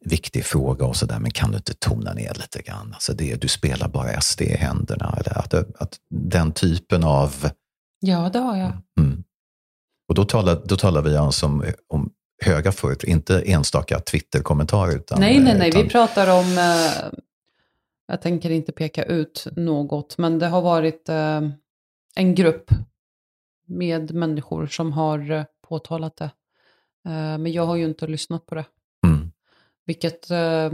viktig fråga och sådär, men kan du inte tona ner lite grann? Alltså det, du spelar bara SD i händerna. Eller att, att den typen av... Ja, det har jag. Mm. Och då talar, då talar vi alltså om, om höga företrädare, inte enstaka Twitter-kommentarer. Utan, nej, nej, nej. utan, Vi pratar om... Eh, jag tänker inte peka ut något, men det har varit eh, en grupp med människor som har eh, påtalat det. Eh, men jag har ju inte lyssnat på det. Vilket eh,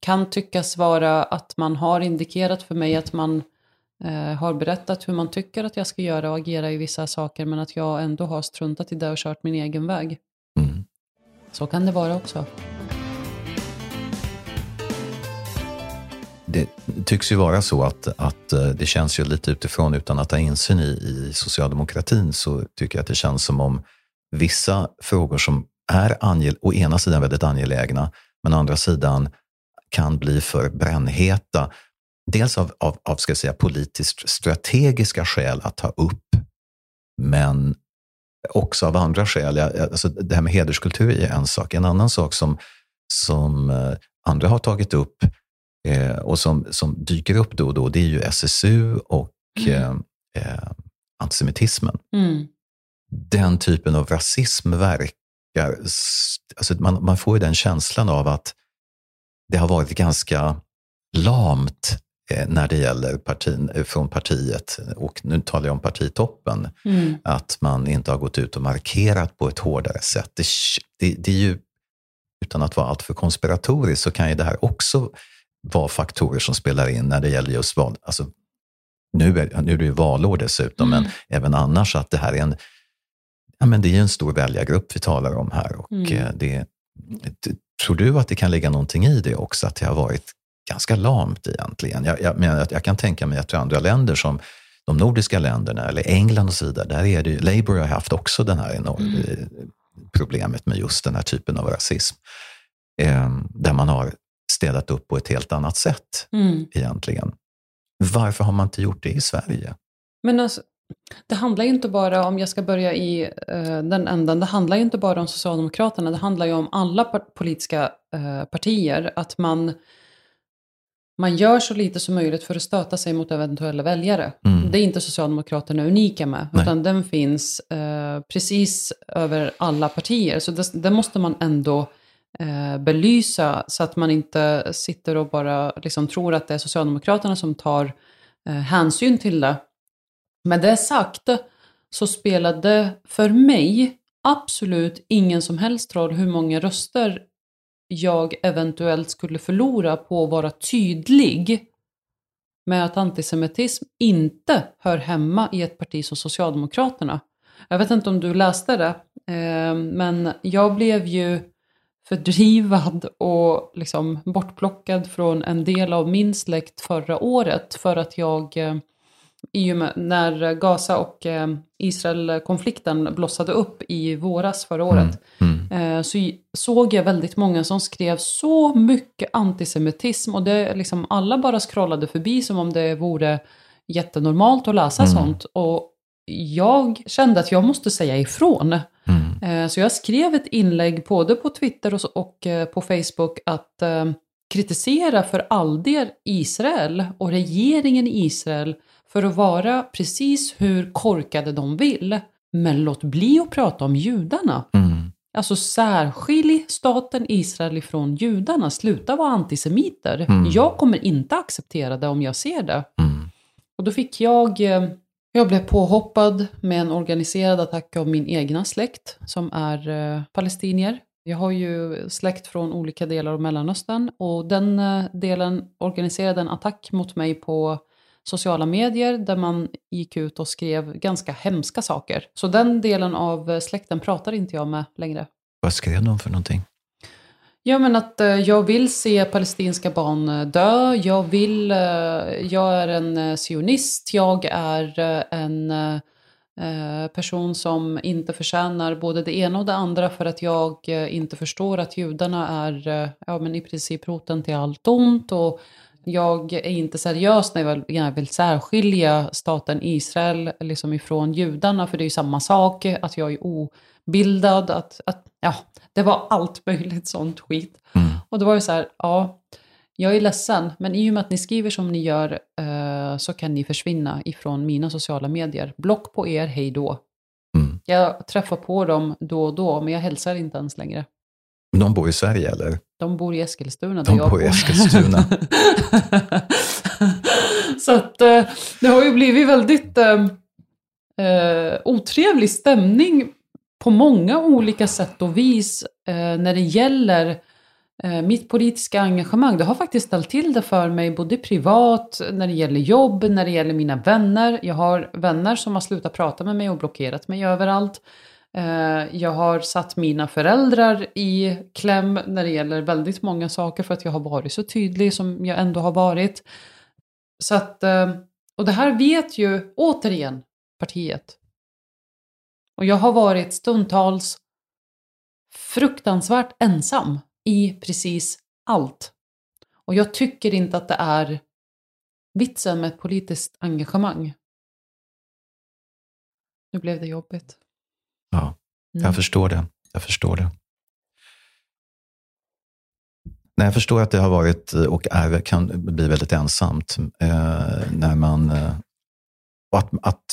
kan tyckas vara att man har indikerat för mig att man eh, har berättat hur man tycker att jag ska göra och agera i vissa saker, men att jag ändå har struntat i det och kört min egen väg. Mm. Så kan det vara också. Det tycks ju vara så att, att eh, det känns ju lite utifrån, utan att ha insyn i, i socialdemokratin, så tycker jag att det känns som om vissa frågor som är angel, å ena sidan väldigt angelägna, men å andra sidan kan bli för brännheta. Dels av, av, av ska säga, politiskt strategiska skäl att ta upp, men också av andra skäl. Alltså det här med hederskultur är en sak. En annan sak som, som eh, andra har tagit upp eh, och som, som dyker upp då och då, det är ju SSU och eh, eh, antisemitismen. Mm. Den typen av rasism verkar... Alltså man, man får ju den känslan av att det har varit ganska lamt eh, när det gäller partin, eh, från partiet, och nu talar jag om partitoppen, Mm. att man inte har gått ut och markerat på ett hårdare sätt. Det, det, det är ju, utan att vara alltför konspiratorisk, så kan ju det här också vara faktorer som spelar in när det gäller just val. Alltså, nu, är, nu är det ju valår dessutom, Mm. men även annars att det här är en, ja, men det är en stor väljargrupp vi talar om här. Och Mm. eh, det, tror du att det kan ligga någonting i det också, att det har varit ganska lamt egentligen? Jag, jag, menar att jag kan tänka mig att i andra länder som de nordiska länderna eller England och så vidare, där är det ju, Labour har haft också den här enorm, Mm. eh, problemet med just den här typen av rasism. Eh, där man har städat upp på ett helt annat sätt Mm. egentligen. Varför har man inte gjort det i Sverige? Men alltså, det handlar ju inte bara om, jag ska börja i eh, den änden, det handlar ju inte bara om Socialdemokraterna, det handlar ju om alla politiska eh, partier, att man, man gör så lite som möjligt för att stöta sig mot eventuella väljare. Mm. Det är inte Socialdemokraterna unika med, Nej. utan den finns eh, precis över alla partier. Så det, det måste man ändå eh, belysa så att man inte sitter och bara liksom tror att det är Socialdemokraterna som tar eh, hänsyn till det. Med det sagt så spelade för mig absolut ingen som helst roll hur många röster jag eventuellt skulle förlora på att vara tydlig med att antisemitism inte hör hemma i ett parti som Socialdemokraterna. Jag vet inte om du läste det, eh, men jag blev ju fördrivad och liksom bortplockad från en del av min släkt förra året för att jag eh, i och med när Gaza och eh, Israel-konflikten blossade upp i våras förra året Mm. eh, så såg jag väldigt många som skrev så mycket antisemitism och det liksom alla bara scrollade förbi som om det vore jättenormalt att läsa Mm. sånt. Och jag kände att jag måste säga ifrån. Mm. Eh, Så jag skrev ett inlägg både på Twitter och och på Facebook att kritisera för all del Israel och regeringen i Israel för att vara precis hur korkade de vill. Men låt bli att prata om judarna. Mm. Alltså särskilj staten Israel ifrån judarna. Sluta vara antisemiter. Mm. Jag kommer inte acceptera det om jag ser det. Mm. Och då fick jag, eh, jag blev påhoppad med en organiserad attack av min egna släkt som är eh, palestinier. Jag har ju släkt från olika delar av Mellanöstern och den eh, delen organiserade en attack mot mig på sociala medier där man gick ut och skrev ganska hemska saker. Så den delen av eh, släkten pratar inte jag med längre. Vad skrev de för någonting? Ja, men att eh, jag vill se palestinska barn eh, dö. Jag vill, jag är en sionist. Jag är en person som inte förtjänar både det ena och det andra för att jag inte förstår att judarna är ja, men i princip roten till allt ont. Och jag är inte seriös när jag vill, särskilja staten Israel liksom ifrån judarna, för det är ju samma sak, att jag är obildad, att, att ja, det var allt möjligt sånt skit. Mm. Och då var det så här, ja, jag är ledsen, men i och med att ni skriver som ni gör eh, så kan ni försvinna ifrån mina sociala medier. Block på er, hej då. Mm. Jag träffar på dem då och då, men jag hälsar inte ens längre. De bor i Sverige eller? De bor i Eskilstuna. De där jag bor i Eskilstuna. <laughs> så att eh, det har ju blivit väldigt eh, eh, otrevlig stämning på många olika sätt och vis eh, när det gäller eh, mitt politiska engagemang. Det har faktiskt ställt till det för mig både privat, när det gäller jobb, när det gäller mina vänner. Jag har vänner som har slutat prata med mig och blockerat mig överallt. Eh, jag har satt mina föräldrar i kläm när det gäller väldigt många saker för att jag har varit så tydlig som jag ändå har varit. Så att, eh, och det här vet ju återigen partiet. Och jag har varit stundtals fruktansvärt ensam i precis allt. Och jag tycker inte att det är vitsen med ett politiskt engagemang. Nu blev det jobbigt. Ja, Mm. jag förstår det. Jag förstår det. Nej, jag förstår att det har varit och är, kan bli väldigt ensamt eh, när man... Eh, att, att,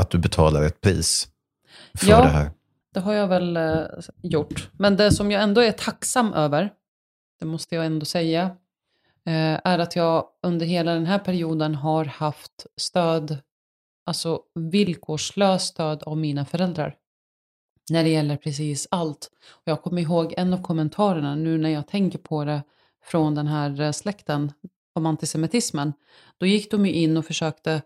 att du betalar ett pris för Ja. det här. Det har jag väl eh, gjort. Men det som jag ändå är tacksam över, det måste jag ändå säga, eh, är att jag under hela den här perioden har haft stöd, alltså villkorslöst stöd av mina föräldrar. När det gäller precis allt. Och jag kommer ihåg en av kommentarerna nu när jag tänker på det från den här eh, släkten om antisemitismen. Då gick de ju in och försökte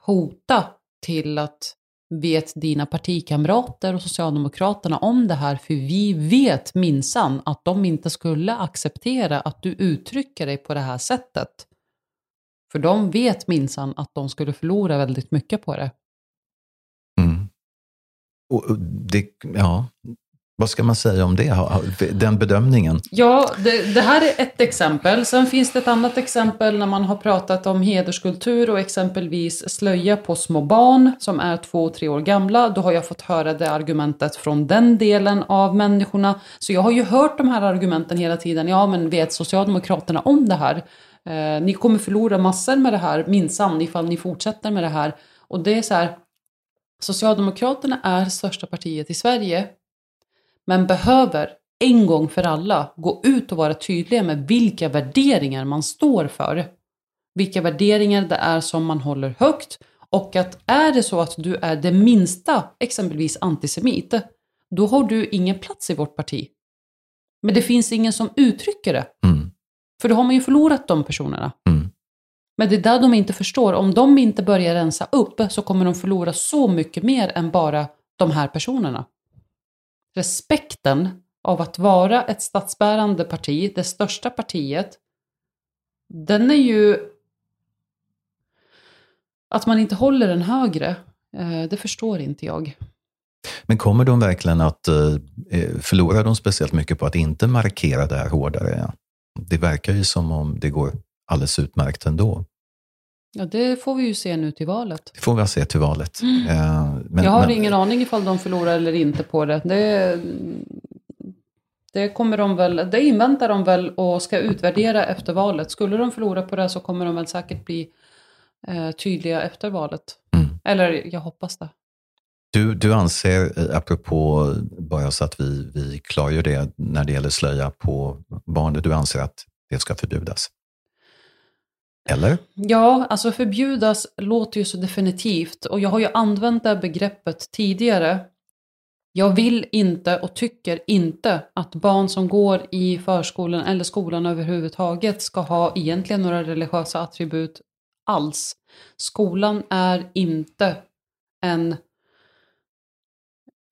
hota till att vet dina partikamrater och Socialdemokraterna om det här? För vi vet minsann att de inte skulle acceptera att du uttrycker dig på det här sättet. För de vet minsann att de skulle förlora väldigt mycket på det. Mm. Och och det, ja, vad ska man säga om det? Den bedömningen? Ja, det, det här är ett exempel. Sen finns det ett annat exempel när man har pratat om hederskultur och exempelvis slöja på små barn som är två, tre år gamla. Då har jag fått höra det argumentet från den delen av människorna. Så jag har ju hört de här argumenten hela tiden. Ja, men vet Socialdemokraterna om det här? Eh, ni kommer förlora massor med det här, minsann, ifall ni fortsätter med det här. Och det är så här, Socialdemokraterna är största partiet i Sverige men behöver en gång för alla gå ut och vara tydliga med vilka värderingar man står för. Vilka värderingar det är som man håller högt och att är det så att du är det minsta, exempelvis antisemit, då har du ingen plats i vårt parti. Men det finns ingen som uttrycker det, Mm för då har man ju förlorat de personerna. Mm. Men det är där de inte förstår. Om de inte börjar rensa upp så kommer de förlora så mycket mer än bara de här personerna. Respekten av att vara ett statsbärande parti, det största partiet, den är ju... Att man inte håller den högre, eh, det förstår inte jag. Men kommer de verkligen att eh, förlora de speciellt mycket på att inte markera det här hårdare? Det verkar ju som om det går alldeles utmärkt ändå. Ja, det får vi ju se nu till valet. Det får vi se till valet. Mm. men, jag har men, ingen aning ifall de förlorar eller inte på det. Det, det kommer de väl, det inväntar de väl och ska utvärdera efter valet. Skulle de förlora på det så kommer de väl säkert bli eh, tydliga efter valet. Mm. Eller jag hoppas det. Du, du anser, eh, apropå, bara så att vi, vi klargör det, när det gäller slöja på barn, du anser att det ska förbjudas? Eller? Ja, alltså förbjudas låter ju så definitivt. Och jag har ju använt det begreppet tidigare. Jag vill inte och tycker inte att barn som går i förskolan eller skolan överhuvudtaget ska ha egentligen några religiösa attribut alls. Skolan är inte en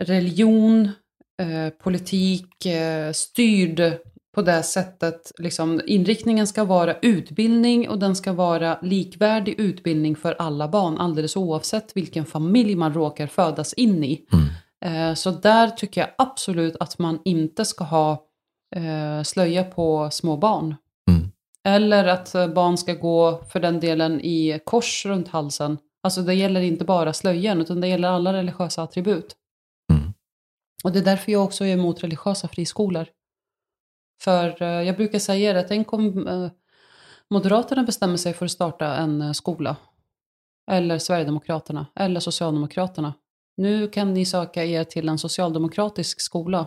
religion, eh, politik eh, styrd på det sättet. Liksom, inriktningen ska vara utbildning och den ska vara likvärdig utbildning för alla barn alldeles oavsett vilken familj man råkar födas in i. Mm. Eh, så där tycker jag absolut att man inte ska ha eh, slöja på små barn. Mm. Eller att eh, barn ska gå för den delen i kors runt halsen. Alltså det gäller inte bara slöjan utan det gäller alla religiösa attribut. Och det är därför jag också är emot religiösa friskolor. För eh, jag brukar säga det, tänk om eh, Moderaterna bestämmer sig för att starta en eh, skola. Eller Sverigedemokraterna, eller Socialdemokraterna. Nu kan ni söka er till en socialdemokratisk skola.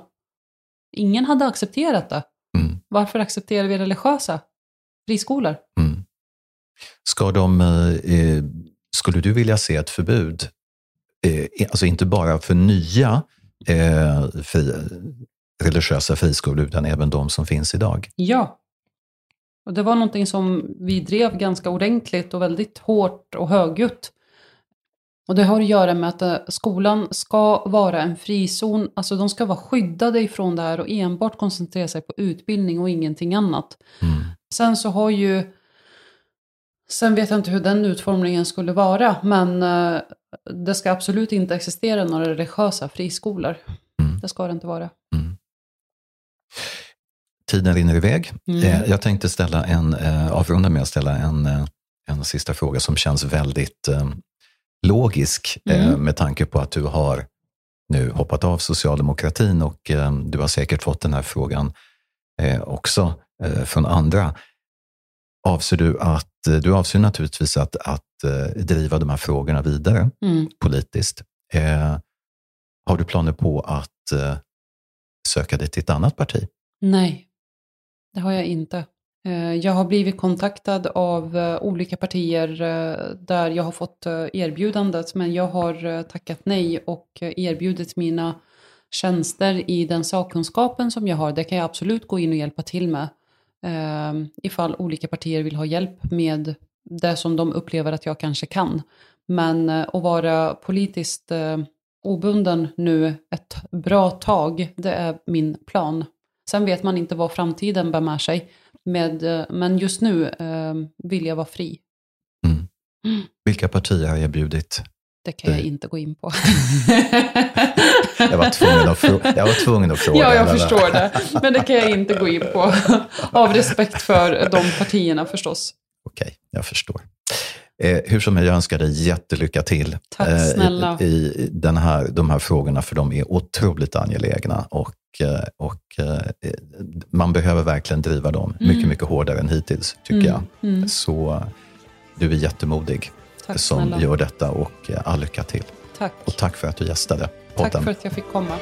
Ingen hade accepterat det. Mm. Varför accepterar vi religiösa friskolor? Mm. Ska de, eh, skulle du vilja se ett förbud, eh, alltså inte bara för nya eh, fri, religiösa friskolor, utan även de som finns idag? Ja. Och det var någonting som vi drev ganska ordentligt och väldigt hårt och högljutt. Och det har att göra med att eh, skolan ska vara en frizon, alltså de ska vara skyddade ifrån det här och enbart koncentrera sig på utbildning och ingenting annat. Mm. Sen så har ju, sen vet jag inte hur den utformningen skulle vara, men eh, det ska absolut inte existera några religiösa friskolor. Mm. Det ska det inte vara. Mm. Tiden rinner iväg. Mm. Eh, jag tänkte ställa en, eh, avrunda med att ställa en, eh, en sista fråga som känns väldigt logisk Mm. med tanke på att du har nu hoppat av socialdemokratin och du har säkert fått den här frågan också från andra. Avser du att, du avser naturligtvis att, att driva de här frågorna vidare Mm. politiskt. Eh, har du planer på att eh, söka dig till ett annat parti? Nej, det har jag inte. Eh, Jag har blivit kontaktad av eh, olika partier eh, där jag har fått eh, erbjudandet, men jag har eh, tackat nej och eh, erbjudit mina tjänster i den sakkunskapen som jag har. Det kan jag absolut gå in och hjälpa till med. eh, Ifall olika partier vill ha hjälp med det som de upplever att jag kanske kan. Men eh, att vara politiskt eh, obunden nu ett bra tag, det är min plan. Sen vet man inte vad framtiden bär med sig. Med, eh, men just nu vill jag vara fri. Mm. Vilka partier har erbjudit? Det kan jag inte gå in på. <laughs> Jag var tvungen att, frå- jag var tvungen att fråga. ja, jag förstår det. Men det kan jag inte gå in på. Av respekt för de partierna förstås. Okej, jag förstår. Eh, hur som helst, jag önskar dig jättelycka till Tack eh, i, i den här, de här frågorna, för de är otroligt angelägna. Och, eh, och eh, man behöver verkligen driva dem mycket, Mm. mycket hårdare än hittills, tycker Mm, jag. mm. Så eh, du är jättemodig Tack som snälla. gör detta och eh, all lycka till. Tack. Och tack för att du gästade Tack podden. för att jag fick komma.